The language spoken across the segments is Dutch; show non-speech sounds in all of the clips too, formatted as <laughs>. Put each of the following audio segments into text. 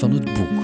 van het boek.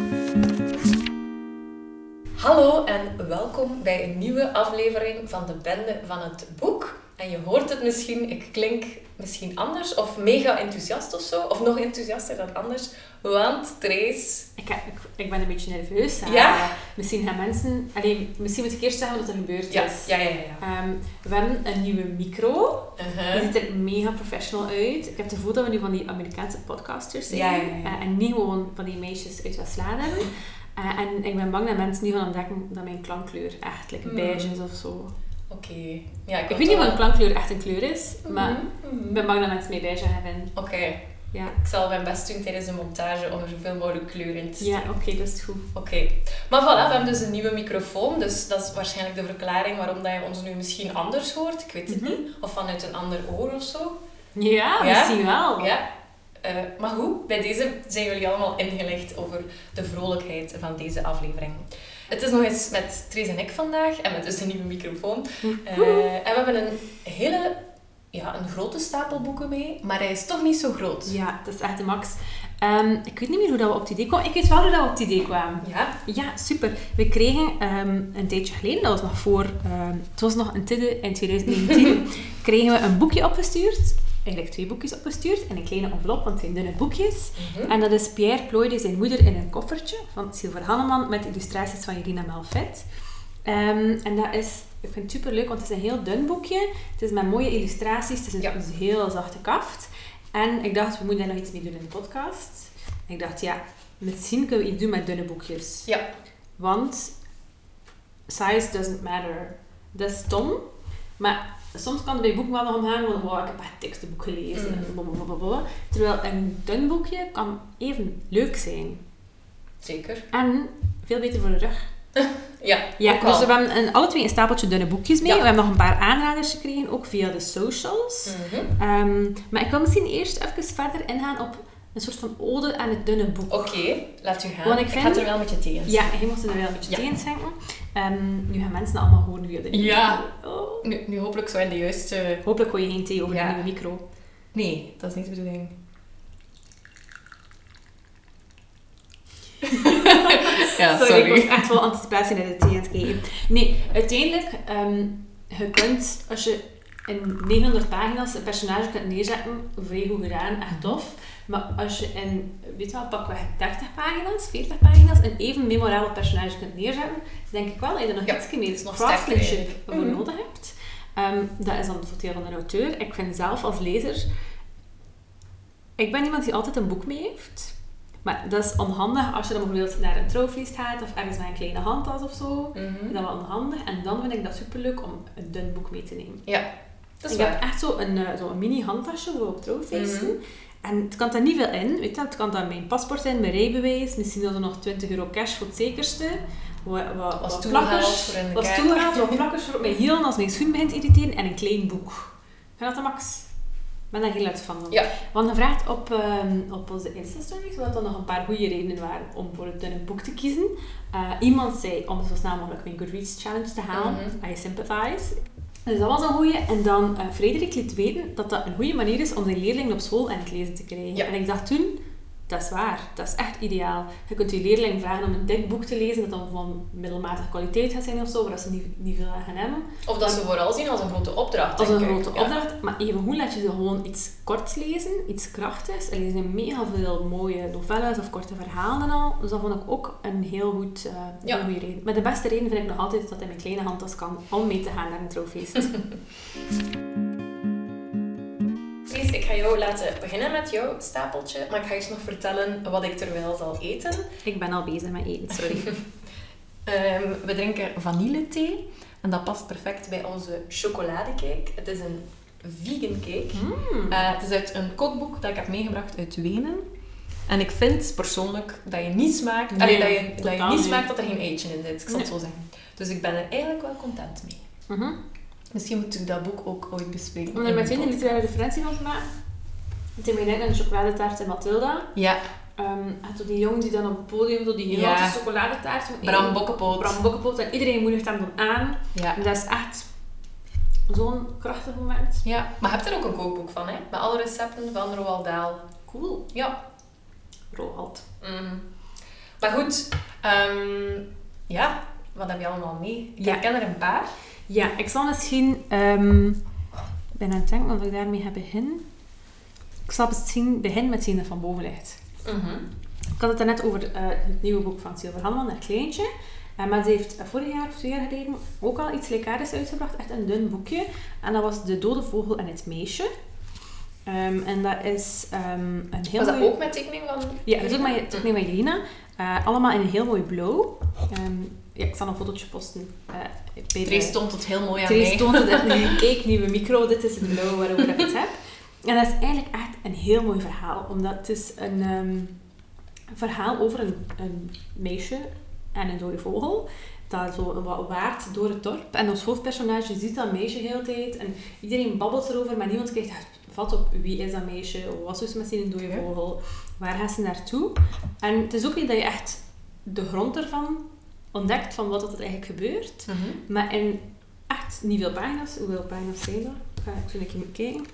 Hallo en welkom bij een nieuwe aflevering van de Bende van het Boek. En je hoort het misschien, ik klink misschien anders of mega enthousiast of zo, of nog enthousiaster dan anders, want Trace... Ik, ik, ik ben een beetje nerveus. hè. Ja? Misschien gaan mensen... Allee, misschien moet ik eerst zeggen wat er gebeurd Ja, is. ja, ja, ja. Ehm, we hebben een nieuwe micro. Uh-huh. Die ziet er mega professional uit. Ik heb het gevoel dat we nu van die Amerikaanse podcasters zijn. Ja, ja, ja. Eh, en niet gewoon van die meisjes uit West-Vlaanderen. <laughs> Eh, en ik ben bang dat mensen nu gaan ontdekken dat mijn klankkleur echt like, Mm. beige is of zo. Oké. Ja, Ik weet niet wat een klankkleur echt een kleur is, maar Mhm, mhm. ik ben bang dat mensen mij beige vinden. Oké. Ja, Ik zal mijn best doen tijdens de montage om er zoveel mogelijk kleur in te ja steken. oké, dat is goed. Oké. Maar voilà, we hebben dus een nieuwe microfoon. Dus dat is waarschijnlijk de verklaring waarom dat je ons nu misschien anders hoort. Ik weet het Mhm. niet. Of vanuit een ander oor of zo. Ja, Ja? misschien wel. Ja. Eh, maar goed, bij deze zijn jullie allemaal ingelicht over de vrolijkheid van deze aflevering. Het is nog eens met Therese en ik vandaag en met dus een nieuwe microfoon. Eh, en we hebben een hele, ja, een grote stapel boeken mee, maar hij is toch niet zo groot. Ja, dat is echt de max. Ehm, ik weet niet meer hoe dat we op het idee kwamen. Ik weet wel hoe dat we op het idee kwamen. Ja? Ja, super. We kregen ehm, een tijdje geleden, dat was nog voor, ehm, het was nog een tidde in 2019, <laughs> kregen we een boekje opgestuurd. Eigenlijk twee boekjes opgestuurd in een kleine envelop, want het zijn dunne boekjes. Mhm. En dat is Pierre plooide zijn moeder in een koffertje van Silver Hanneman met illustraties van Irina. Ehm, en dat is, ik vind het super leuk, want het is een heel dun boekje. Het is met mooie illustraties, het is een, Ja. een heel zachte kaft. En ik dacht, we moeten daar nog iets mee doen in de podcast. En ik dacht, ja, misschien kunnen we iets doen met dunne boekjes. Ja. Want size doesn't matter. Dat is stom, maar soms kan het bij boeken wel nog omgaan van wow, ik heb echt tekstenboek gelezen. Mm. Terwijl een dun boekje kan even leuk zijn. Zeker. En veel beter voor de rug. Ja, Ja, dus al. we hebben een, alle twee een stapeltje dunne boekjes mee. Ja. We hebben nog een paar aanraders gekregen, ook via de socials. Mhm. Ehm, maar ik wil misschien eerst even verder ingaan op een soort van ode aan het dunne boek. Oké, laat u gaan. Want ik ik vind- ga het er wel met je tegen. Ja, je mocht er wel een beetje Ja. tegen zeggen. Ehm, nu gaan mensen allemaal horen wie je Ja. Oh. Nu, nu hopelijk zo in de juiste... Hopelijk gooi je geen thee over Ja. de nieuwe micro. Nee, dat is niet de bedoeling. <laughs> ja, <laughs> sorry, sorry. ik was echt wel anticipatie naar de thee aan het kijken. Nee, uiteindelijk, ehm, je kunt, als je in 900 pagina's een personage kunt neerzetten, vrij goed gedaan, echt tof. Maar als je in, weet je wel, pakweg 30 pagina's, 40 pagina's, een even memorabel personage kunt neerzetten, denk ik wel dat je er nog Ja, iets meer craftsmanship voor Mhm. nodig hebt. Ehm, dat is dan het voordeel van een auteur. Ik vind zelf als lezer, ik ben iemand die altijd een boek mee heeft. Maar dat is onhandig als je dan bijvoorbeeld naar een trouwfeest gaat of ergens met een kleine handtas of zo. Mhm. Dat is wel onhandig. En dan vind ik dat superleuk om een dun boek mee te nemen. Ja, dat is ik heb echt zo een, eh, zo een mini handtasje voor op trouwfeesten. Mhm. En het kan daar niet veel in. Weet je, het kan daar mijn paspoort in, mijn rijbewijs, misschien er nog 20 euro cash voor het zekerste. Wat, wat, wat plakkers, kerk. toegehaald, wat plakkers voor op mijn hielen als mijn schoen begint te irriteren en een klein boek. Vind dat de max. Ben daar heel uit van. Ja. Want gevraagd op, ehm, op onze Insta-stories wat er nog een paar goede redenen waren om voor het dunne boek te kiezen. Eh, iemand zei om zo snel mogelijk mijn Goodreads Challenge te halen. Mhm. I sympathize. Dus dat was een goeie. En dan eh Frederik liet weten dat dat een goede manier is om zijn leerlingen op school aan het lezen te krijgen. Ja. En ik dacht toen, dat is waar. Dat is echt ideaal. Je kunt je leerling vragen om een dik boek te lezen dat dan van middelmatige kwaliteit gaat zijn of zo, waar ze niet, niet veel aan gaan hebben. Of dat ze vooral zien als een grote opdracht. Als een ik. grote Ja. opdracht. Maar even hoe laat je ze gewoon iets korts lezen, iets krachtigs. En er zijn mega veel mooie novelles of korte verhalen en al. Dus dat vond ik ook een heel goed, Ja. heel goede reden. Maar de beste reden vind ik nog altijd dat in mijn kleine handtas kan om mee te gaan naar een trouwfeest. <laughs> Ik ga jou laten beginnen met jouw stapeltje, maar ik ga eerst nog vertellen wat ik terwijl zal eten. ik ben al bezig met eten, sorry. <laughs> Ehm, we drinken vanillethee en dat past perfect bij onze chocoladecake. Het is een vegan cake. Mm. Eh, het is uit een kookboek dat ik heb meegebracht uit Wenen. En ik vind persoonlijk dat je niet smaakt, Nee, allee, dat je, dat je totaal niet smaakt dat er geen eitje in zit. Ik zal het zo zeggen. Dus ik ben er eigenlijk wel content mee. Mhm. Misschien moet ik dat boek ook ooit bespreken. Om er meteen de een literaire referentie van te maken. Heeft mij net een chocoladetaart in Matilda. Ja, zo die jongen die dan op het podium zo die heel Ja. chocoladetaart Bram. Bokkenpoot. Bram Bokkenpoot. En iedereen moedigt hem dan aan. Ja. En dat is echt zo'n krachtig moment. ja, maar je hebt er ook een kookboek van, hè? Met alle recepten van Roald Dahl. Cool. Ja. Roald. Mhm. Maar goed, ehm, ja, wat heb je allemaal mee? Ik Ja. herken er een paar. Ja, ik zal misschien... ehm, ik ben aan het denken of ik daarmee ga beginnen. Ik zal misschien beginnen met hetgeen dat van boven ligt. Mhm. Ik had het net over eh, het nieuwe boek van Silver Hanneman, Het Kleintje. Eh, maar ze heeft eh, vorig jaar of twee jaar geleden ook al iets gelijkaardigs uitgebracht. Echt een dun boekje. En dat was De Dode Vogel en het Meisje. Ehm, en dat is ehm, een heel Was dat mooi... ook met tekening van... Ja, dat is ook mijn tekening van Jelena. Eh, allemaal in een heel mooi blauw. Ehm, ja, ik zal een fotootje posten. Trace de... stond het heel mooi aan Trace mij. toont het echt. <laughs> Kijk, nieuwe micro. Dit is het blauw waarover ik het heb. En dat is eigenlijk echt een heel mooi verhaal. Omdat het is een ehm, verhaal over een, een meisje en een dode vogel. Dat zo wat waart door het dorp. En ons hoofdpersonage ziet dat meisje heel de tijd. En iedereen babbelt erover, maar niemand krijgt echt vat op wie is dat meisje. Wat is met een dode vogel? Waar gaat ze naartoe? En het is ook niet dat je echt de grond ervan ontdekt van wat er eigenlijk gebeurt. Mhm. Maar in echt niet veel pagina's. Hoeveel pagina's zijn er? Ga ik zo keer kijken.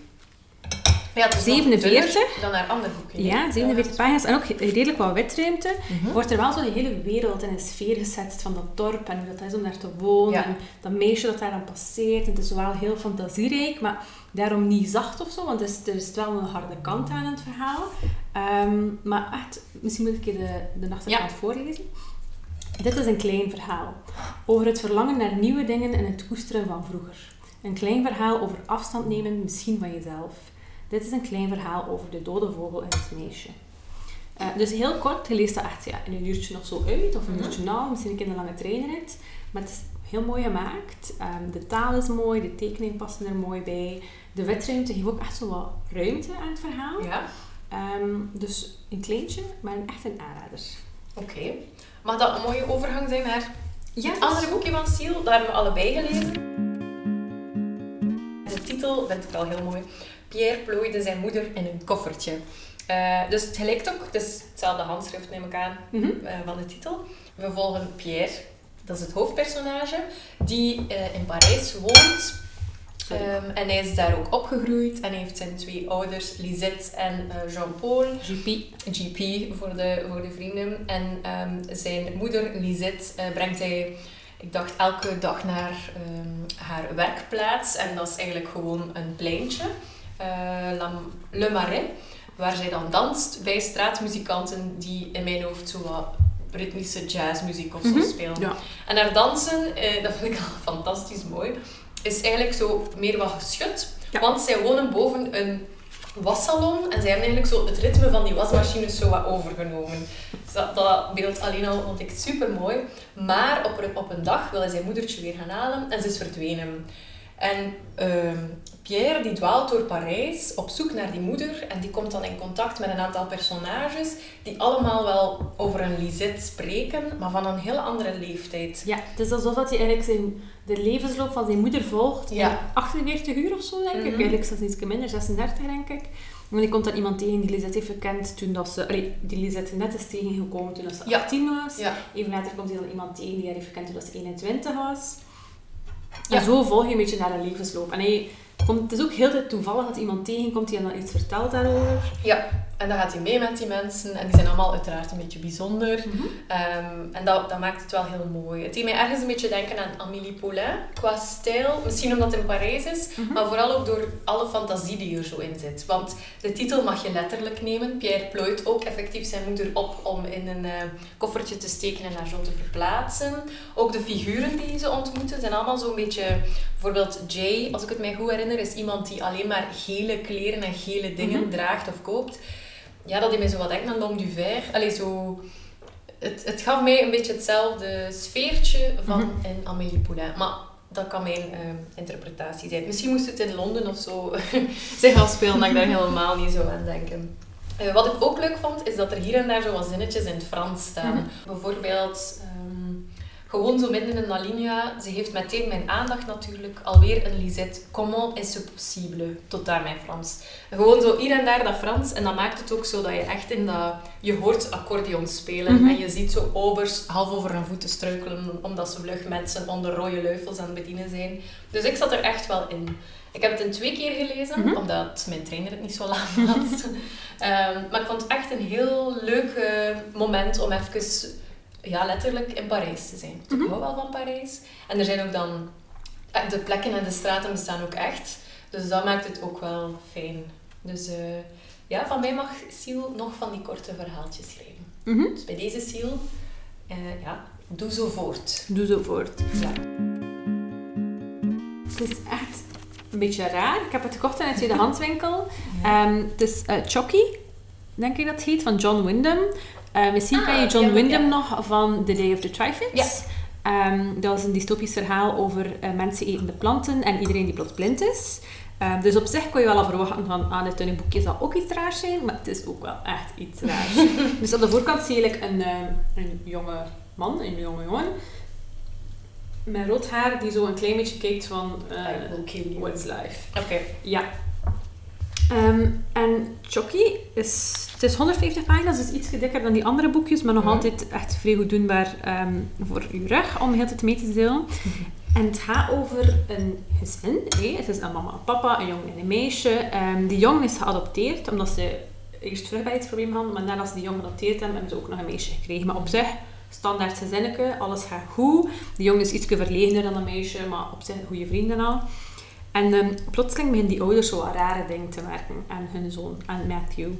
Ja, het is nog 47. dunner Dan naar andere boeken. Ja, 47 pagina's. En ook redelijk wat witruimte. Mhm. Wordt er wel zo'n hele wereld in een sfeer gezet van dat dorp en hoe dat is om daar te wonen. Ja. En dat meisje dat daar dan passeert. En het is wel heel fantasierijk, maar daarom niet zacht of zo. Want er is, er is wel een harde kant aan het verhaal. Ehm, maar echt, misschien moet ik je de, de achterkant voorlezen. Dit is een klein verhaal. Over het verlangen naar nieuwe dingen en het koesteren van vroeger. Een klein verhaal over afstand nemen, misschien van jezelf. Dit is een klein verhaal over de dode vogel en het meisje. Eh, dus heel kort, je leest dat echt ja, in een uurtje of zo uit, of een Mhm. uurtje na, misschien een keer een lange treinrit. Maar het is heel mooi gemaakt. Ehm, de taal is mooi, de tekeningen passen er mooi bij. De witruimte geeft ook echt zo wat ruimte aan het verhaal. Ja, Ehm, dus een kleintje, maar een- echt een aanrader. oké. Mag dat een mooie overgang zijn naar Ja, het andere boekje van Siel? Dat hebben we allebei gelezen. De titel vind ik wel heel mooi. Pierre plooide zijn moeder in een koffertje. Eh, dus het lijkt ook, het is hetzelfde handschrift neem ik aan Mhm. eh, van de titel. We volgen Pierre, dat is het hoofdpersonage, die eh, in Parijs woont. Ehm, en hij is daar ook opgegroeid en heeft zijn twee ouders, Lisette en eh, Jean-Paul. GP. GP voor de, voor de vrienden. En ehm, zijn moeder, Lisette, eh, brengt hij, ik dacht, elke dag naar ehm, haar werkplaats. En dat is eigenlijk gewoon een pleintje, eh, Le Marais, waar zij dan danst bij straatmuzikanten die in mijn hoofd zo wat ritmische jazzmuziek of zo Mhm. spelen. Ja. En haar dansen, dat vind ik al <laughs> fantastisch mooi, is eigenlijk zo meer wat geschud. Ja. Want zij wonen boven een wassalon en zij hebben eigenlijk zo het ritme van die wasmachines zo wat overgenomen. Dus dat, dat beeld alleen al vond ik super mooi. Maar op een, op een dag wil hij zijn moedertje weer gaan halen en ze is verdwenen. En ehm, Pierre die dwaalt door Parijs op zoek naar die moeder en die komt dan in contact met een aantal personages die allemaal wel over een Lisette spreken, maar van een heel andere leeftijd. Ja, het is alsof dat hij eigenlijk zijn, de levensloop van zijn moeder volgt. Ja. In 48 uur of zo, denk ik. Mhm. Eigenlijk zelfs iets minder, 36 denk ik. En die komt dan iemand tegen die Lisette heeft gekend toen dat ze... Allee, die Lisette net is tegengekomen toen dat ze Ja. 18 was. Ja. Even later komt hij dan iemand tegen die haar heeft gekend toen dat ze 21 was. Ja. En zo volg je een beetje naar de levensloop. En hij komt, het is ook heel tijd toevallig dat iemand tegenkomt die dan iets vertelt daarover. Ja, en dan gaat hij mee met die mensen en die zijn allemaal uiteraard een beetje bijzonder. Ehm, en dat, dat maakt het wel heel mooi. Het deed mij ergens een beetje denken aan Amélie Poulain qua stijl. Misschien omdat het in Parijs is, Mhm. maar vooral ook door alle fantasie die er zo in zit. Want de titel mag je letterlijk nemen. Pierre plooit ook effectief zijn moeder op om in een eh, koffertje te steken en haar zo te verplaatsen. Ook de figuren die ze ontmoeten zijn allemaal zo'n beetje... Bijvoorbeeld Jay, als ik het mij goed herinner, is iemand die alleen maar gele kleren en gele dingen Mhm. draagt of koopt. Ja, dat deed mij zo wat denken aan L'Homme du Vert. Allee, zo... Het, het gaf mij een beetje hetzelfde sfeertje van Mhm. in Amélie Poulain. Maar dat kan mijn ehm, interpretatie zijn. Misschien moest het in Londen of zo <laughs> zich afspelen, dat ik daar helemaal niet zo aan denken. Eh, wat ik ook leuk vond, is dat er hier en daar zo wat zinnetjes in het Frans staan. Mhm. Bijvoorbeeld... Gewoon zo midden in la linea. Ze heeft meteen mijn aandacht natuurlijk. Alweer een Lisette. Comment est ce possible? Tot daar mijn Frans. Gewoon zo hier en daar dat Frans. En dat maakt het ook zo dat je echt in dat... Je hoort accordeon spelen. Mhm. En je ziet zo obers half over hun voeten struikelen. Omdat ze vlug met z'n onder rode luifels aan het bedienen zijn. Dus ik zat er echt wel in. Ik heb het in twee keer gelezen. Mhm. Omdat mijn trainer het niet zo lang had. <laughs> Ehm, maar ik vond het echt een heel leuk moment om even ja, letterlijk in Parijs te zijn. Mhm. Ik hou wel van Parijs. En er zijn ook dan... eh, De plekken en de straten bestaan ook echt. Dus dat maakt het ook wel fijn. Dus eh, ja, van mij mag Siel nog van die korte verhaaltjes schrijven. Mhm. Dus bij deze Siel, eh, ja, doe zo voort. Doe zo voort. Ja. Het is echt een beetje raar. Ik heb het gekocht in een tweedehandswinkel. Ehm, het is eh Chucky, denk ik dat het heet, van John Wyndham. Eh, misschien Ah, ken je John ja, Wyndham ja. nog van The Day of the Triffids. Ja. Ehm, dat is een dystopisch verhaal over eh, mensen etende planten en iedereen die plots blind is. Ehm, dus op zich kon je wel al verwachten van aan dit tuinboekje zal ook iets raars zijn, maar het is ook wel echt iets raars. <laughs> dus aan de voorkant zie je like, een, eh, een jonge man, een jonge jongen, met rood haar die zo een klein beetje kijkt van eh, you. What's Life. Oké. Ja. Ehm, en Chucky is, het is 150 pagina's, dus iets dikker dan die andere boekjes, maar nog altijd echt vrij goed doenbaar ehm, voor je rug om heel tijd mee te delen. <laughs> En het gaat over een gezin. Het is een mama en papa, een jongen en een meisje. Ehm, die jongen is geadopteerd omdat ze eerst vruchtbaarheidsprobleem hadden, maar nadat ze die jongen geadopteerd hebben, hebben ze ook nog een meisje gekregen. Maar op zich, standaard gezinnetje, alles gaat goed. Die jongen is iets verlegener dan een meisje, maar op zich goede vrienden al. En ehm, plotseling beginnen die ouders zo rare dingen te merken aan hun zoon, aan Matthew.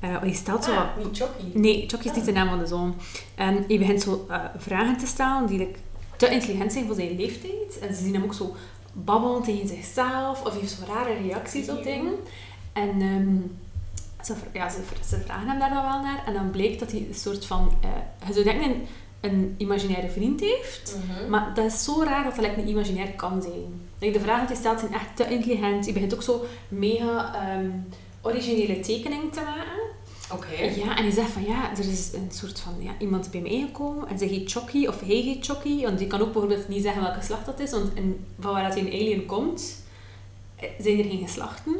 Eh die stelt zo Ah, niet Chucky. Nee, Chucky is niet de naam van de zoon. En hij begint zo eh, vragen te stellen die like, te intelligent zijn voor zijn leeftijd. En ze zien hem ook zo babbelen tegen zichzelf. Of hij heeft zo rare reacties op dingen. En ehm, ze, ja, ze, ze vragen hem daar dan wel naar. En dan blijkt dat hij een soort van... eh je zou denken een, imaginaire vriend heeft. Mhm. Maar dat is zo raar dat dat like, een imaginair kan zijn. Like, de vragen die hij stelt zijn echt te intelligent. Hij begint ook zo mega ehm, originele tekeningen te maken. Oké. Ja, en hij zegt van ja, er is een soort van ja, iemand bij mij gekomen en ze heet Chucky of hij heet Chucky. Want die kan ook bijvoorbeeld niet zeggen welke geslacht dat is, want in, van waar dat hij een alien komt, zijn er geen geslachten.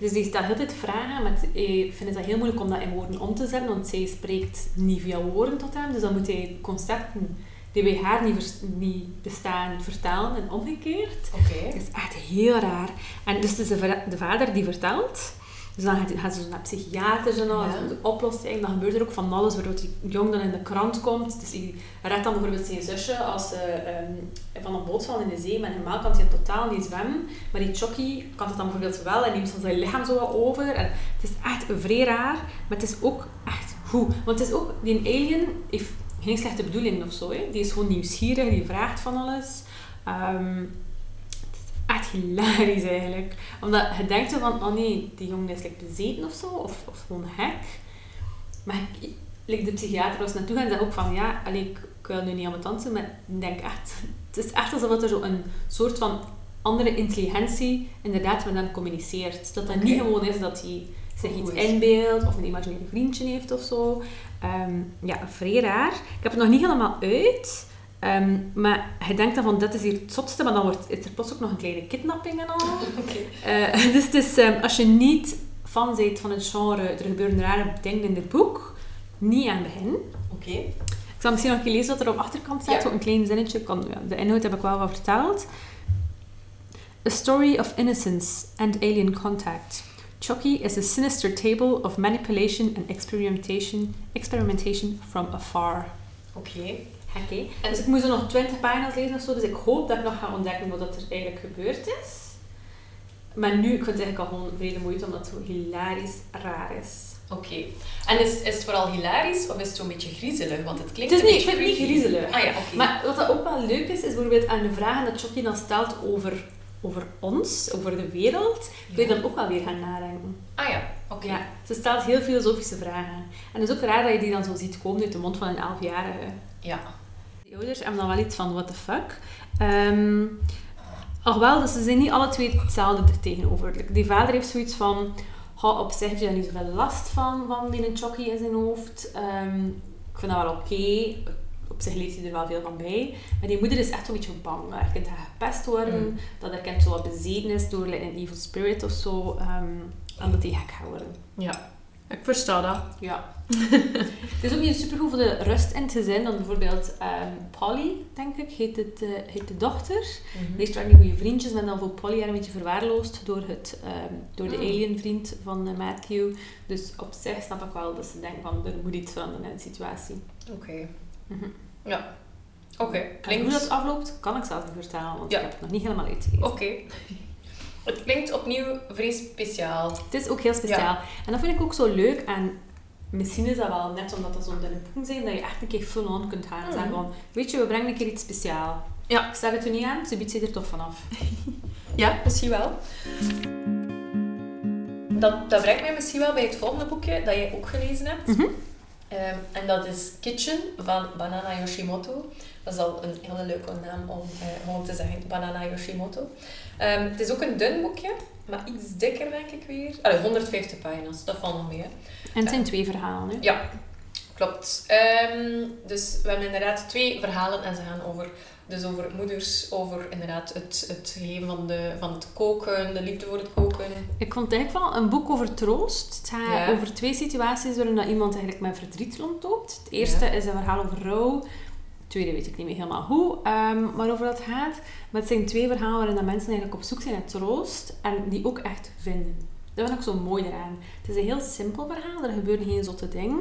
Dus die stelt heel tijd vragen, maar hij vindt het heel moeilijk om dat in woorden om te zetten, want zij spreekt niet via woorden tot hem. Dus dan moet hij concepten die bij haar niet, niet bestaan vertalen en omgekeerd. Oké. Het is echt heel raar. En dus het is de vader die vertelt. Dus dan gaat, ze zo naar psychiaters en al, Ja. de oplossing. Dan gebeurt er ook van alles, waardoor die jong dan in de krant komt. Dus hij redt dan bijvoorbeeld zijn zusje als ze ehm, van een boot valt in de zee. Maar normaal kan hij totaal niet zwemmen. Maar die Chucky kan het dan bijvoorbeeld wel en neemt dan zijn lichaam zo wat over. En het is echt vrij raar, maar het is ook echt goed. Want het is ook, die alien heeft geen slechte bedoelingen of zo. Hè. Die is gewoon nieuwsgierig, die vraagt van alles. Ehm, echt hilarisch eigenlijk. Omdat je denkt zo van, oh nee, die jongen is like bezeten of zo, of, of gewoon gek. Maar ik, like de psychiater was naartoe gaan en zei ook van, ja, allee, ik, ik wil nu niet aan mijn tand doen, maar ik denk echt, het is echt alsof er zo een soort van andere intelligentie inderdaad met hem communiceert. Dat dat niet gewoon is dat hij zich iets inbeeldt of een imaginaire vriendje heeft of zo. Ehm, ja, vrij raar. Ik heb het nog niet helemaal uit. Ehm, maar je denkt dan van, dit is hier het zotste, maar dan wordt, is er plots ook nog een kleine kidnapping en al. <laughs> Oké. Eh, <laughs> dus het is, ehm, als je niet fan bent van het genre, er gebeuren rare dingen in dit boek, niet aan beginnen. Oké. Ik zal misschien nog een keer lezen wat er op de achterkant staat, Ja. zo een klein zinnetje. Kan, ja, de inhoud heb ik wel wat verteld. A story of innocence and alien contact. Chucky is a sinister tale of manipulation and experimentation, experimentation from afar. Oké. En- Dus ik moest er nog 20 pagina's lezen of zo, dus ik hoop dat ik nog ga ontdekken wat er eigenlijk gebeurd is. Maar nu, ik vind het eigenlijk al gewoon vrede moeite, omdat het zo hilarisch raar is. Oké. En is, is het vooral hilarisch of is het zo'n beetje griezelig? Want het klinkt Het is een niet- beetje ik vind het niet griezelig. Ah ja, oké. Maar wat dat ook wel leuk is, is bijvoorbeeld aan de vragen dat Chucky dan stelt over, over ons, over de wereld, kun je dan ook wel weer gaan nadenken. Ah ja, oké. Ja, ze stelt heel filosofische vragen. En het is ook raar dat je die dan zo ziet komen uit de mond van een elfjarige. Ja. Die ouders hebben dan wel iets van, what the fuck. Ehm alhoewel, dus ze zijn niet alle twee hetzelfde er tegenover. Die vader heeft zoiets van, "Goh, op zich heeft hij daar niet zoveel last van, van die Chucky in zijn hoofd. Ehm, ik vind dat wel oké. op zich leest hij er wel veel van bij. Maar die moeder is echt een beetje bang. Kind gaat gepest worden. Mm. Dat haar kind zo wat bezeten is door like, een evil spirit of zo. ehm, en dat hij gek gaat worden. Ja, ik versta dat. Ja. <laughs> het is ook niet supergoed voor de rust in het gezin. Dan bijvoorbeeld ehm, Polly, denk ik, heet, het, eh, heet de dochter. Meestal waren die goede vriendjes, maar dan voor Polly haar een beetje verwaarloosd door, het, ehm, door de Mm. alienvriend van eh, Matthew. Dus op zich snap ik wel dat ze denken van, er moet iets veranderen in de situatie. Oké. Mhm. Ja. Oké, En klinkt... hoe dat afloopt, kan ik zelf niet vertellen, want Ja. ik heb het nog niet helemaal uitgelezen. Oké. Het klinkt opnieuw vrij speciaal. Het is ook heel speciaal. En dat vind ik ook zo leuk. En misschien is dat wel net omdat dat zo'n boeken zijn, dat je echt een keer full-on kunt gaan. En zeggen Mhm. van, weet je, we brengen een keer iets speciaals. Ja. Ik stel het er niet aan, ze biedt ze er toch vanaf. <laughs> Ja, misschien wel. Dat, dat brengt mij misschien wel bij het volgende boekje dat jij ook gelezen hebt. Mhm. Ehm, en dat is Kitchen van Banana Yoshimoto. Dat is al een hele leuke naam om eh, te zeggen. Banana Yoshimoto. Ehm, het is ook een dun boekje, maar iets dikker denk ik weer. Allee, 150 pagina's, dat valt nog mee. Hè. En het zijn twee verhalen. Hè? Ja, klopt. Ehm, dus we hebben inderdaad twee verhalen en ze gaan over, dus over moeders, over inderdaad het, het geven van, de, van het koken, de liefde voor het koken. Ik vond het eigenlijk wel een boek over troost. Het gaat Ja. over twee situaties waarin dat iemand eigenlijk met verdriet rondloopt. Het eerste Ja. is een verhaal over rouw. Tweede weet ik niet meer helemaal hoe, ehm, maar over dat gaat. Maar het zijn twee verhalen waarin dat mensen eigenlijk op zoek zijn naar troost en die ook echt vinden. Dat vind ik zo mooi eraan. Het is een heel simpel verhaal, er gebeuren geen zotte dingen.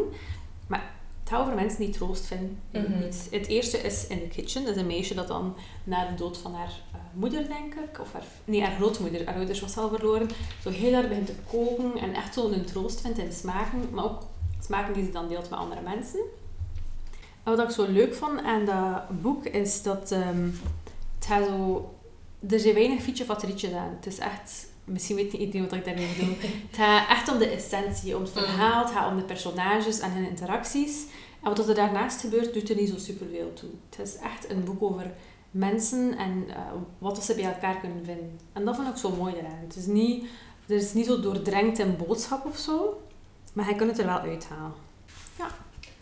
Maar het gaat over mensen die troost vinden in Mhm. iets. Het eerste is in the kitchen. Dat is een meisje dat dan na de dood van haar eh, moeder, denk ik, of haar, nee, haar grootmoeder, haar ouders was al verloren, zo heel hard begint te koken en echt zo een troost vindt in smaken, maar ook smaken die ze dan deelt met andere mensen. Wat ik zo leuk vond aan dat boek is dat ehm, het gaat zo... Er zijn weinig fietje fatterietjes aan. Het is echt... Misschien weet niet iedereen wat ik daarmee bedoel. <laughs> het gaat echt om de essentie, om het verhaal, het gaat om de personages en hun interacties. En wat er daarnaast gebeurt, doet er niet zo superveel toe. Het is echt een boek over mensen en eh, wat ze bij elkaar kunnen vinden. En dat vond ik zo mooi eraan. Het is niet, er is niet zo doordrenkt in boodschap of zo, maar je kunt het er wel uithalen.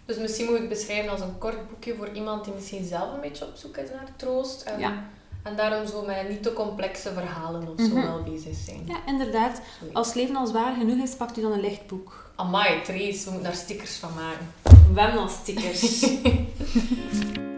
Dus misschien moet ik het beschrijven als een kort boekje voor iemand die misschien zelf een beetje op zoek is naar troost. En, Ja. en daarom zo met niet te complexe verhalen of zo Mhm. wel bezig zijn. Ja, inderdaad. Zoiets. Als het leven al zwaar genoeg is, pakt u dan een licht boek. Amai, Trace, we moeten daar stickers van maken. We hebben al stickers. <laughs>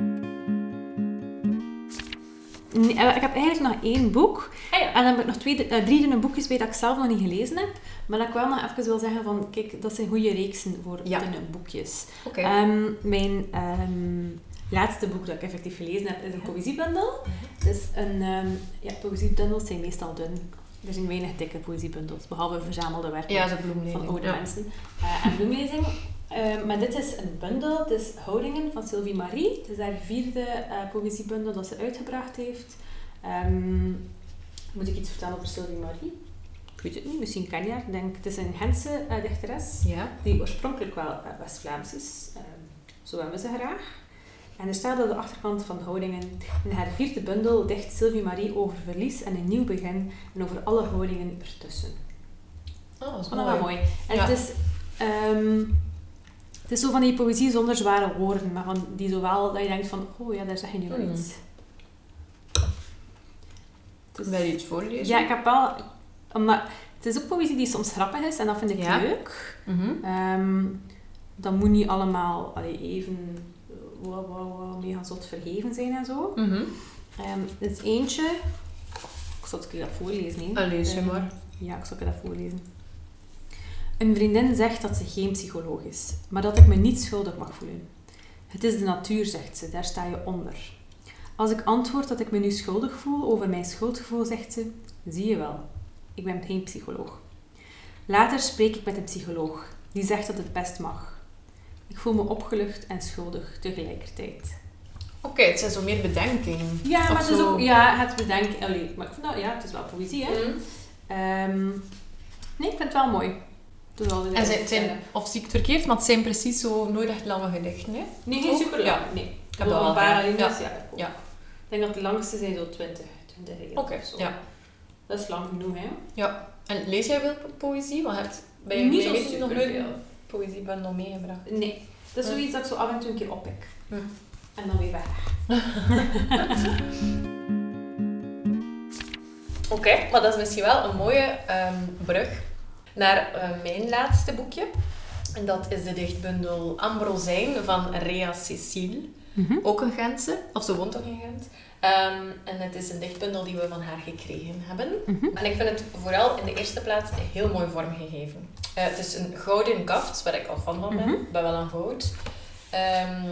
Eh, ik heb eigenlijk nog één boek. Ah ja. En dan heb ik nog twee, eh, drie dunne boekjes bij dat ik zelf nog niet gelezen heb. Maar dat ik wel nog even wil zeggen van, kijk, dat zijn goede reeksen voor Ja. dunne boekjes. Ehm, mijn ehm, laatste boek dat ik effectief gelezen heb, is een poëziebundel. Het is een, ehm ja, poëziebundels zijn meestal dun. Er zijn weinig dikke poëziebundels, behalve verzamelde werken ja, van oude mensen. Eh, en bloemlezing. Eh, maar dit is een bundel, het is Houdingen van Sylvie Marie. Het is haar vierde eh poëziebundel dat ze uitgebracht heeft. Ehm, moet ik iets vertellen over Sylvie Marie? Ik weet het niet, misschien ken je haar. Ik denk, het is een Gentse eh, dichteres Ja. die oorspronkelijk wel eh, West-Vlaams is. Ehm, zo hebben we ze graag. En er staat op de achterkant van Houdingen. In haar vierde bundel dicht Sylvie Marie over verlies en een nieuw begin en over alle houdingen ertussen. Oh, dat is dat wel mooi. mooi. En Ja. het is... ehm, het is zo van die poëzie zonder zware woorden, maar van die zo wel dat je denkt van, oh ja, daar zeg je nu wel Mm. iets. Is- Wil je iets voorlezen? ja, ik heb wel... Omdat, het is ook poëzie die soms grappig is en dat vind ik Ja. leuk. Mhm. Ehm, dat moet niet allemaal allee, even wow, wow, wow, mega zot vergeven zijn en zo. Ehm het is eentje... Ik zal het dat voorlezen. Ah, lees je maar. Ja, ik zal het dat voorlezen. Een vriendin zegt dat ze geen psycholoog is, maar dat ik me niet schuldig mag voelen. Het is de natuur, zegt ze, daar sta je onder. Als ik antwoord dat ik me nu schuldig voel over mijn schuldgevoel, zegt ze, zie je wel, ik ben geen psycholoog. Later spreek ik met een psycholoog, die zegt dat het best mag. Ik voel me opgelucht en schuldig tegelijkertijd. Oké, het zijn zo meer bedenkingen. Ja, maar het is ook, ja, het bedenken, allee, maar ik vind dat, ja, het is wel poëzie, hè. Mhm. Ehm, nee, ik vind het wel mooi. Het wel de En zijn, eerste- zijn, of zie ik het verkeerd, maar het zijn precies zo nooit echt lange gedichten, hè? Nee, geen super Ja. lang. Nee. heb Wel dat wel een paar alinea's, ja. ik ook. Ja. Ik denk dat de langste zijn zo 20, 20 regels Oké, ja. Dat is lang genoeg, hè? ja. En lees jij veel po- poëzie? Want je hebt bij Niet zo nog nooit superveel. een poëziebundel meegebracht. Nee. Dat is Ja. zoiets dat ik zo af en toe een keer oppik. Hm. En dan weer weg. <laughs> Oké, maar dat is misschien wel een mooie ehm, brug naar eh, mijn laatste boekje. En dat is de dichtbundel Ambrosijn van Rea Cecile. Mhm. Ook een Gentse, of ze woont ook in Gent. Ehm, en het is een dichtbundel die we van haar gekregen hebben. Mhm. En ik vind het vooral in de eerste plaats heel mooi vormgegeven. Eh, het is een gouden kaft, waar ik al fan van ben. Mhm. Ik ben wel aan goud. Ehm,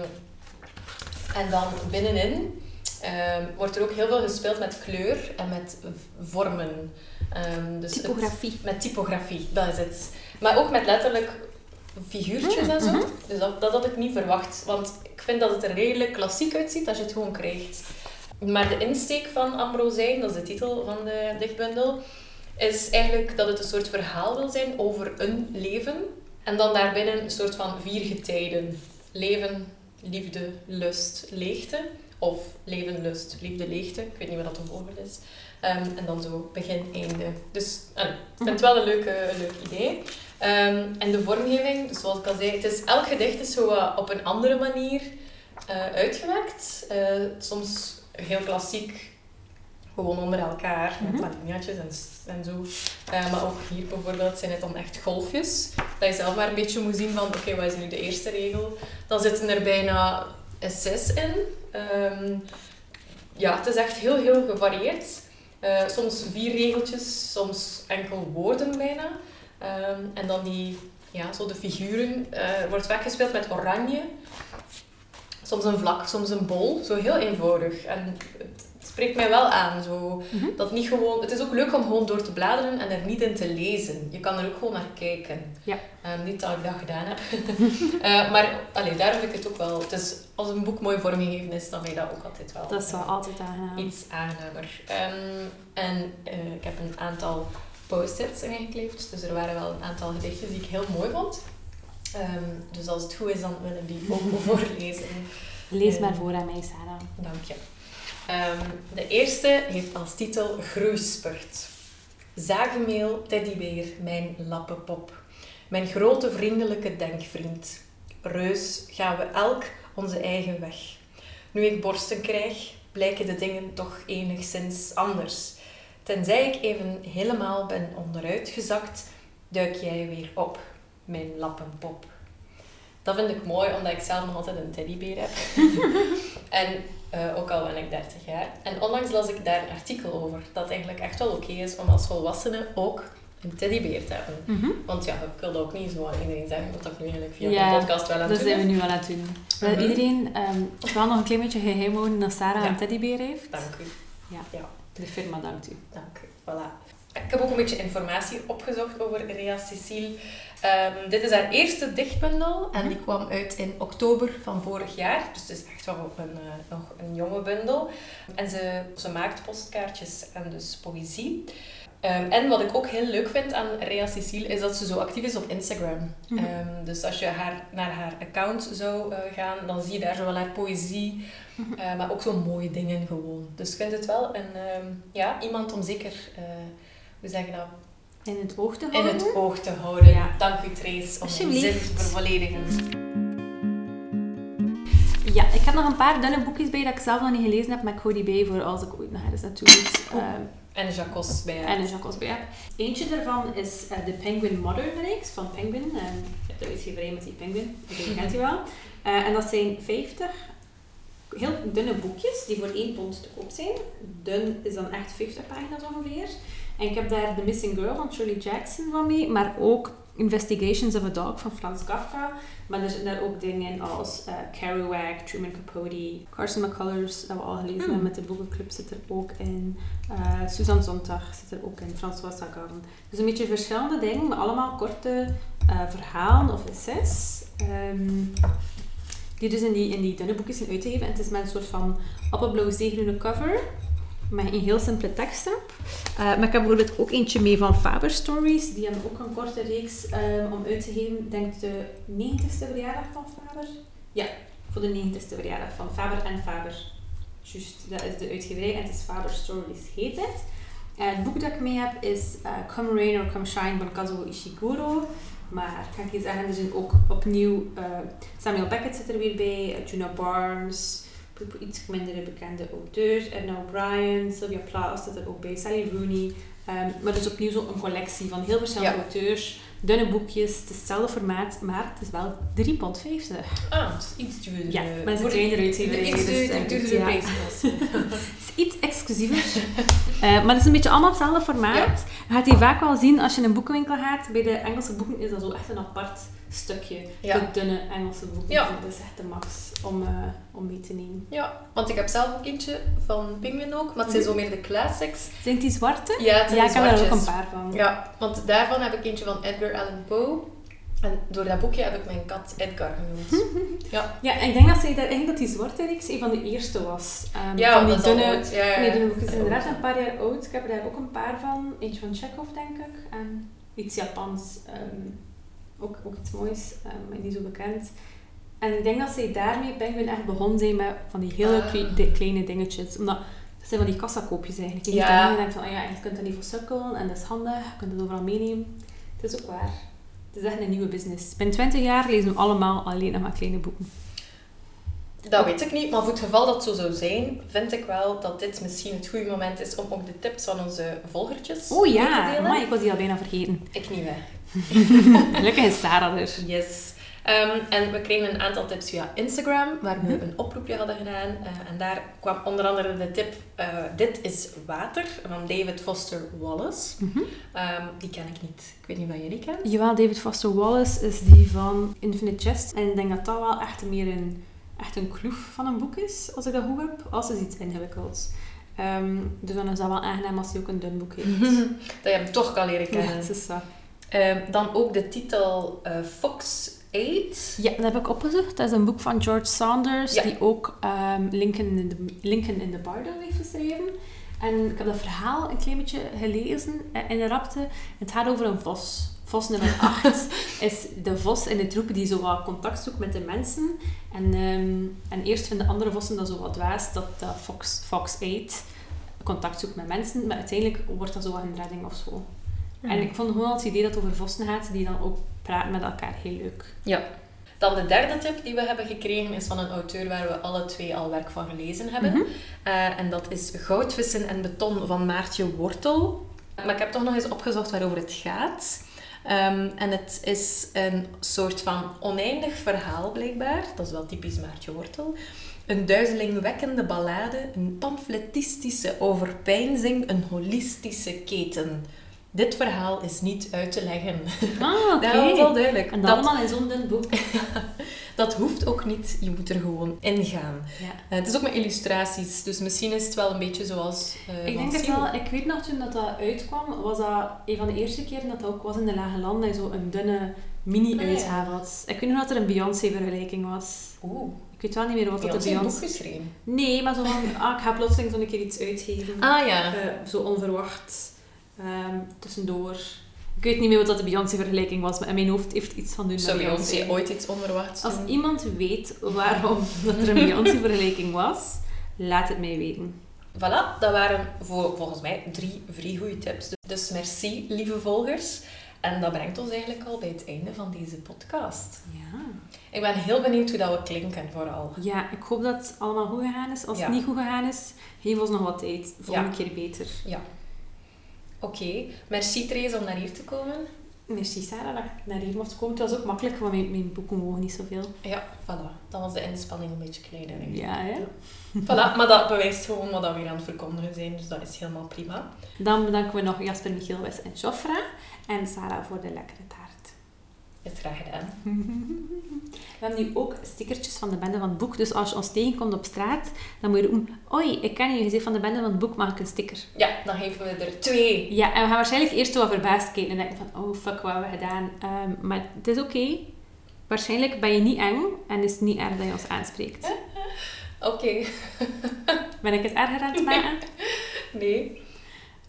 en dan binnenin ehm, wordt er ook heel veel gespeeld met kleur en met vormen. Ehm, dus het- Typografie. met typografie, dat is het. Maar ook met letterlijk figuurtjes en zo. Mhm. Dus dat, dat had ik niet verwacht. Want ik vind dat het er redelijk klassiek uitziet als je het gewoon krijgt. Maar de insteek van Ambrosijn, dat is de titel van de dichtbundel, is eigenlijk dat het een soort verhaal wil zijn over een leven. En dan daarbinnen een soort van vier getijden. Leven, liefde, lust, leegte. Of leven, lust, liefde, leegte. Ik weet niet wat dat de volgorde is. Ehm, en dan zo begin, einde. Dus allee, ik vind het wel een, leuke, een leuk idee. Ehm, en de vormgeving, dus zoals ik al zei, het is, elk gedicht is zo op een andere manier eh, uitgewerkt. Eh, soms heel klassiek, gewoon onder elkaar, met Mhm. liniaatjes en, en zo. Eh, maar ook hier bijvoorbeeld zijn het dan echt golfjes. Dat je zelf maar een beetje moet zien van, oké, wat is nu de eerste regel? Dan zitten er bijna zes in. Ehm, ja, het is echt heel, heel gevarieerd. Eh, soms vier regeltjes, soms enkel woorden bijna. Ehm, en dan die, ja, zo de figuren. Er wordt weggespeeld met oranje. Soms een vlak, soms een bol. Zo heel eenvoudig. En het spreekt mij wel aan. Zo, Mhm. dat niet gewoon, het is ook leuk om gewoon door te bladeren en er niet in te lezen. Je kan er ook gewoon naar kijken. Ja. Ehm, niet dat ik dat gedaan heb. <laughs> Eh, maar allee, daarom vind ik het ook wel. Het is, als een boek mooi vormgegeven is, dan vind je dat ook altijd wel. Dat is wel eh, altijd aangenaam. iets aangenamer. Ehm, en eh, ik heb een aantal post-its ingekleefd. Dus er waren wel een aantal gedichtjes die ik heel mooi vond. Ehm, dus als het goed is, dan willen die ook <laughs> voorlezen. Lees maar voor aan mij, Sarah. Dank je. Ehm, de eerste heeft als titel Groeispurt. Zagemeel, teddybeer, mijn lappenpop. Mijn grote vriendelijke denkvriend. Reus gaan we elk onze eigen weg. Nu ik borsten krijg, blijken de dingen toch enigszins anders. Tenzij ik even helemaal ben onderuitgezakt, duik jij weer op, mijn lappenpop. Dat vind ik mooi, omdat ik zelf nog altijd een teddybeer heb. <laughs> en eh, ook al ben ik 30 jaar. En onlangs las ik daar een artikel over, dat eigenlijk echt wel oké is om als volwassene ook een teddybeer te hebben. Mhm. Want ja, ik wil dat ook niet zo aan iedereen zeggen, wat ik nu eigenlijk via Ja, de podcast wel aan Dat het doen zijn we nu wel aan het doen. Wil Mhm. iedereen ehm, ik wil nog een klein beetje geheim houden dat Sarah Ja. een teddybeer heeft? Dank u. De firma dankt u. Dank u. Voilà. Ik heb ook een beetje informatie opgezocht over Rea Cecile. Ehm, dit is haar eerste dichtbundel en die kwam uit in oktober van vorig jaar. Dus het is echt wel een, eh, nog een jonge bundel. En ze, ze maakt postkaartjes en dus poëzie. Ehm, en wat ik ook heel leuk vind aan Rea Cecile is dat ze zo actief is op Instagram. Mhm. Ehm, dus als je haar, naar haar account zou eh, gaan, dan zie je daar zowel haar poëzie, Mhm. eh, maar ook zo mooie dingen gewoon. Dus ik vind het wel een, ja, iemand om zeker, hoe zeg je dat, In het oog te in houden. het oog te houden. Ja. Dank u Trace om zin te vervolledigen. Ja, ik heb nog een paar dunne boekjes bij dat ik zelf nog niet gelezen heb, maar ik hou die bij voor als ik ooit naartoe moet. Oeh. Ehm, En Jacques bij haar. en een Jacques bij heb. Eentje daarvan is eh, de Penguin Modern reeks van Penguin. Ehm, je hebt de uitgeverij met die Penguin, die kent je wel. Eh, en dat zijn 50 heel dunne boekjes die voor 1 pond te koop zijn. Dun is dan echt 50 pagina's ongeveer. En ik heb daar The Missing Girl van Shirley Jackson van mee, maar ook Investigations of a Dog van Frans Kafka. Maar er zitten daar ook dingen als eh Kerouac, Truman Capote, Carson McCullers, dat we al gelezen Hmm. hebben met de boekenclub, zit er ook in. Eh Susan Zontag zit er ook in, François Sagan. Dus een beetje verschillende dingen, maar allemaal korte eh, verhalen of essays. ehm, die dus in die, in die dunne boekjes zijn uitgegeven. En het is met een soort van appelblauw zeegroene cover. Met een heel simpele tekst. Eh, maar ik heb bijvoorbeeld ook eentje mee van Faber Stories. Die hebben ook een korte reeks ehm, om uit te geven. Ik denk de 90ste verjaardag van Faber. Ja, voor de 90ste verjaardag van Faber en Faber. Juist, dat is de uitgeverij en het is Faber Stories heet het. En het boek dat ik mee heb is eh, Come Rain or Come Shine van Kazuo Ishiguro. Maar ik kan je zeggen, er zijn ook opnieuw... eh, Samuel Beckett zit er weer bij, eh, Juno Barnes, iets minder bekende auteurs. Erna O'Brien, Sylvia Plath zit er ook bij, Sally Rooney. Ehm, maar dus opnieuw zo een collectie van heel verschillende Ja. auteurs. Dunne boekjes, het is hetzelfde formaat, maar het is wel 3,50 pond. Ah, het is iets duurder. Ja, maar het is een kleinere uitgeverij, Iets dus, duurder, duurder ja. prijs was. <laughs> Het is iets exclusiever. <laughs> Eh, maar het is een beetje allemaal hetzelfde formaat. Je gaat die vaak wel zien als je in een boekenwinkel gaat. Bij de Engelse boeken is dat zo echt een apart stukje. Ja. De dunne Engelse boeken. Ja. Dat is echt de max om, eh, om mee te nemen. Ja, want ik heb zelf ook eentje van Penguin ook, maar het zijn Mhm. zo meer de classics. Zijn die zwarte? Ja, het zijn Ja, ik heb er ook zwartjes. een paar van. Ja, want daarvan heb ik eentje van Edgar Allan Poe. En door dat boekje heb ik mijn kat Edgar genoemd. <laughs> ja, Ja, en ik denk dat, zij daar, eigenlijk dat die zwarte reeks een van de eerste was. Ehm, ja van die dunne... Ja, ja, Nee, dunne inderdaad een paar jaar oud. Ik heb er daar ook een paar van. Eentje van Chekhov, denk ik. En iets Japans. ehm, ook, ook iets moois, ehm, maar niet zo bekend. En ik denk dat zij daarmee Penguin echt begonnen zijn met van die hele Ah. de kleine dingetjes. Omdat dat zijn van die kassakoopjes eigenlijk. Je Ja. en denkt van, ah ja, je kunt dat niet voor sukkelen en dat is handig. Je kunt het overal meenemen. Het is ook waar. Het is echt een nieuwe business. Binnen 20 jaar lezen we allemaal alleen nog maar kleine boeken. Dat weet ik niet, maar voor het geval dat het zo zou zijn, vind ik wel dat dit misschien het goede moment is om ook de tips van onze volgertjes Oh te ja, delen. maar ik was die al bijna vergeten. Ik niet weg. <laughs> Gelukkig is Sarah er. Yes. Ehm, en we kregen een aantal tips via Instagram, waar we Mhm. een oproepje hadden gedaan. Eh, en daar kwam onder andere de tip, eh, dit is water, van David Foster Wallace. Mhm. Ehm, die ken ik niet. Ik weet niet wat jij die kent. Jawel, David Foster Wallace is die van Infinite Jest. En ik denk dat dat wel echt meer een, echt een kloef van een boek is, als ik dat goed heb. Als is iets ingewikkelds. Ehm, dus dan is dat wel aangenaam als hij ook een dun boek heeft. <laughs> dat je hem toch kan leren ja, kennen. het is dat. Ehm, dan ook de titel eh, Fox 8. Ja, dat heb ik opgezocht. Dat is een boek van George Saunders, Ja. die ook ehm, Lincoln, in the, Lincoln in the Bardo heeft geschreven. En ik heb dat verhaal een klein beetje gelezen eh, in de rapte. Het gaat over een vos. Vos nummer <laughs> 8 is de vos in de troep die zo wat contact zoekt met de mensen. En, ehm, en eerst vinden andere vossen dat zo wat dwaas, dat Fox, Fox 8 contact zoekt met mensen. Maar uiteindelijk wordt dat zo wat een redding of zo. En ik vond gewoon het idee dat het over vossen gaat, die dan ook praten met elkaar heel leuk. Ja. Dan de derde tip die we hebben gekregen is van een auteur waar we alle twee al werk van gelezen hebben. Mhm. Eh, en dat is Goudvissen en beton van Maartje Wortel. Maar ik heb toch nog eens opgezocht waarover het gaat. Ehm, en het is een soort van oneindig verhaal blijkbaar. Dat is wel typisch Maartje Wortel. Een duizelingwekkende ballade, een pamfletistische overpeinzing, een holistische keten. Dit verhaal is niet uit te leggen. Ah. <laughs> Dat is wel duidelijk. En dat allemaal in zo'n dun boek. <laughs> dat hoeft ook niet. Je moet er gewoon ingaan. Ja. Eh, het is ook met illustraties, dus misschien is het wel een beetje zoals. eh, Ik denk het wel. Ik weet nog toen dat, dat uitkwam, was dat een van de eerste keren dat dat ook was in de Lage Landen, dat je zo een dunne mini-uitgave had. Ik weet nog dat er een Beyoncé-vergelijking was. Oeh, Ik weet wel niet meer wat dat de Beyoncé boek geschreven. Nee, maar zo van, ah, ik ga plotseling zo'n keer iets uitgeven. Ah ja. Eh, zo onverwacht. Ehm, tussendoor. Ik weet niet meer wat dat de Beyoncé-vergelijking was, maar in mijn hoofd heeft iets van doen Zou Beyoncé ooit iets onverwachts Als doen? iemand weet waarom <laughs> dat er een Beyoncé-vergelijking was, laat het mij weten. Voilà, dat waren voor, volgens mij drie vrij goede tips. Dus merci, lieve volgers. En dat brengt ons eigenlijk al bij het einde van deze podcast. Ja. Ik ben heel benieuwd hoe dat we klinken, vooral. Ja, ik hoop dat het allemaal goed gegaan is. Als Ja. het niet goed gegaan is, geef ons nog wat tijd. Volgende keer beter. Oké, merci Therese om naar hier te komen. Merci Sarah dat ik naar hier mocht komen. Het was ook makkelijk, want mijn, mijn boeken mogen niet zoveel. Ja, voilà. Dan was de inspanning een beetje kleiner. ik. Ja, hè? Voilà, maar dat bewijst gewoon wat we hier aan het verkondigen zijn, dus dat is helemaal prima. Dan bedanken we nog Jasper, Michiel, Wes en Joffra. En Sarah voor de lekkere. Is graag gedaan. We hebben nu ook stickertjes van de bende van het boek. Dus als je ons tegenkomt op straat, dan moet je roepen... Oei, ik ken je, je zegt van de bende van het boek, mag ik een sticker? Ja, dan geven we er twee. Ja, en we gaan waarschijnlijk eerst wat verbaasd kijken en denken van... Oh, fuck, wat hebben we gedaan? Ehm, maar het is oké. Waarschijnlijk ben je niet eng en is het niet erg dat je ons aanspreekt. <laughs> Oké. Ben ik het erger aan het <laughs> maken? Nee.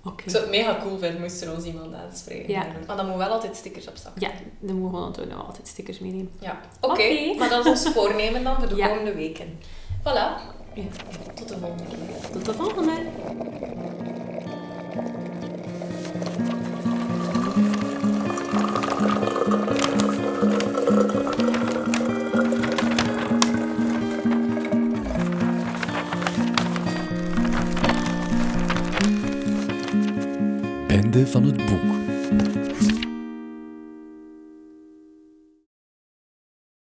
Okay. Ik zou het mega cool vinden, moest er ons iemand aanspreken. spreken. Maar dan dan moet wel altijd stickers op zakken. Ja, dan moeten we natuurlijk altijd stickers meenemen. Ja, oké. Maar dat is ons voornemen dan voor de <laughs> ja. komende weken. Voilà. Tot de volgende keer. Tot de volgende. van het boek.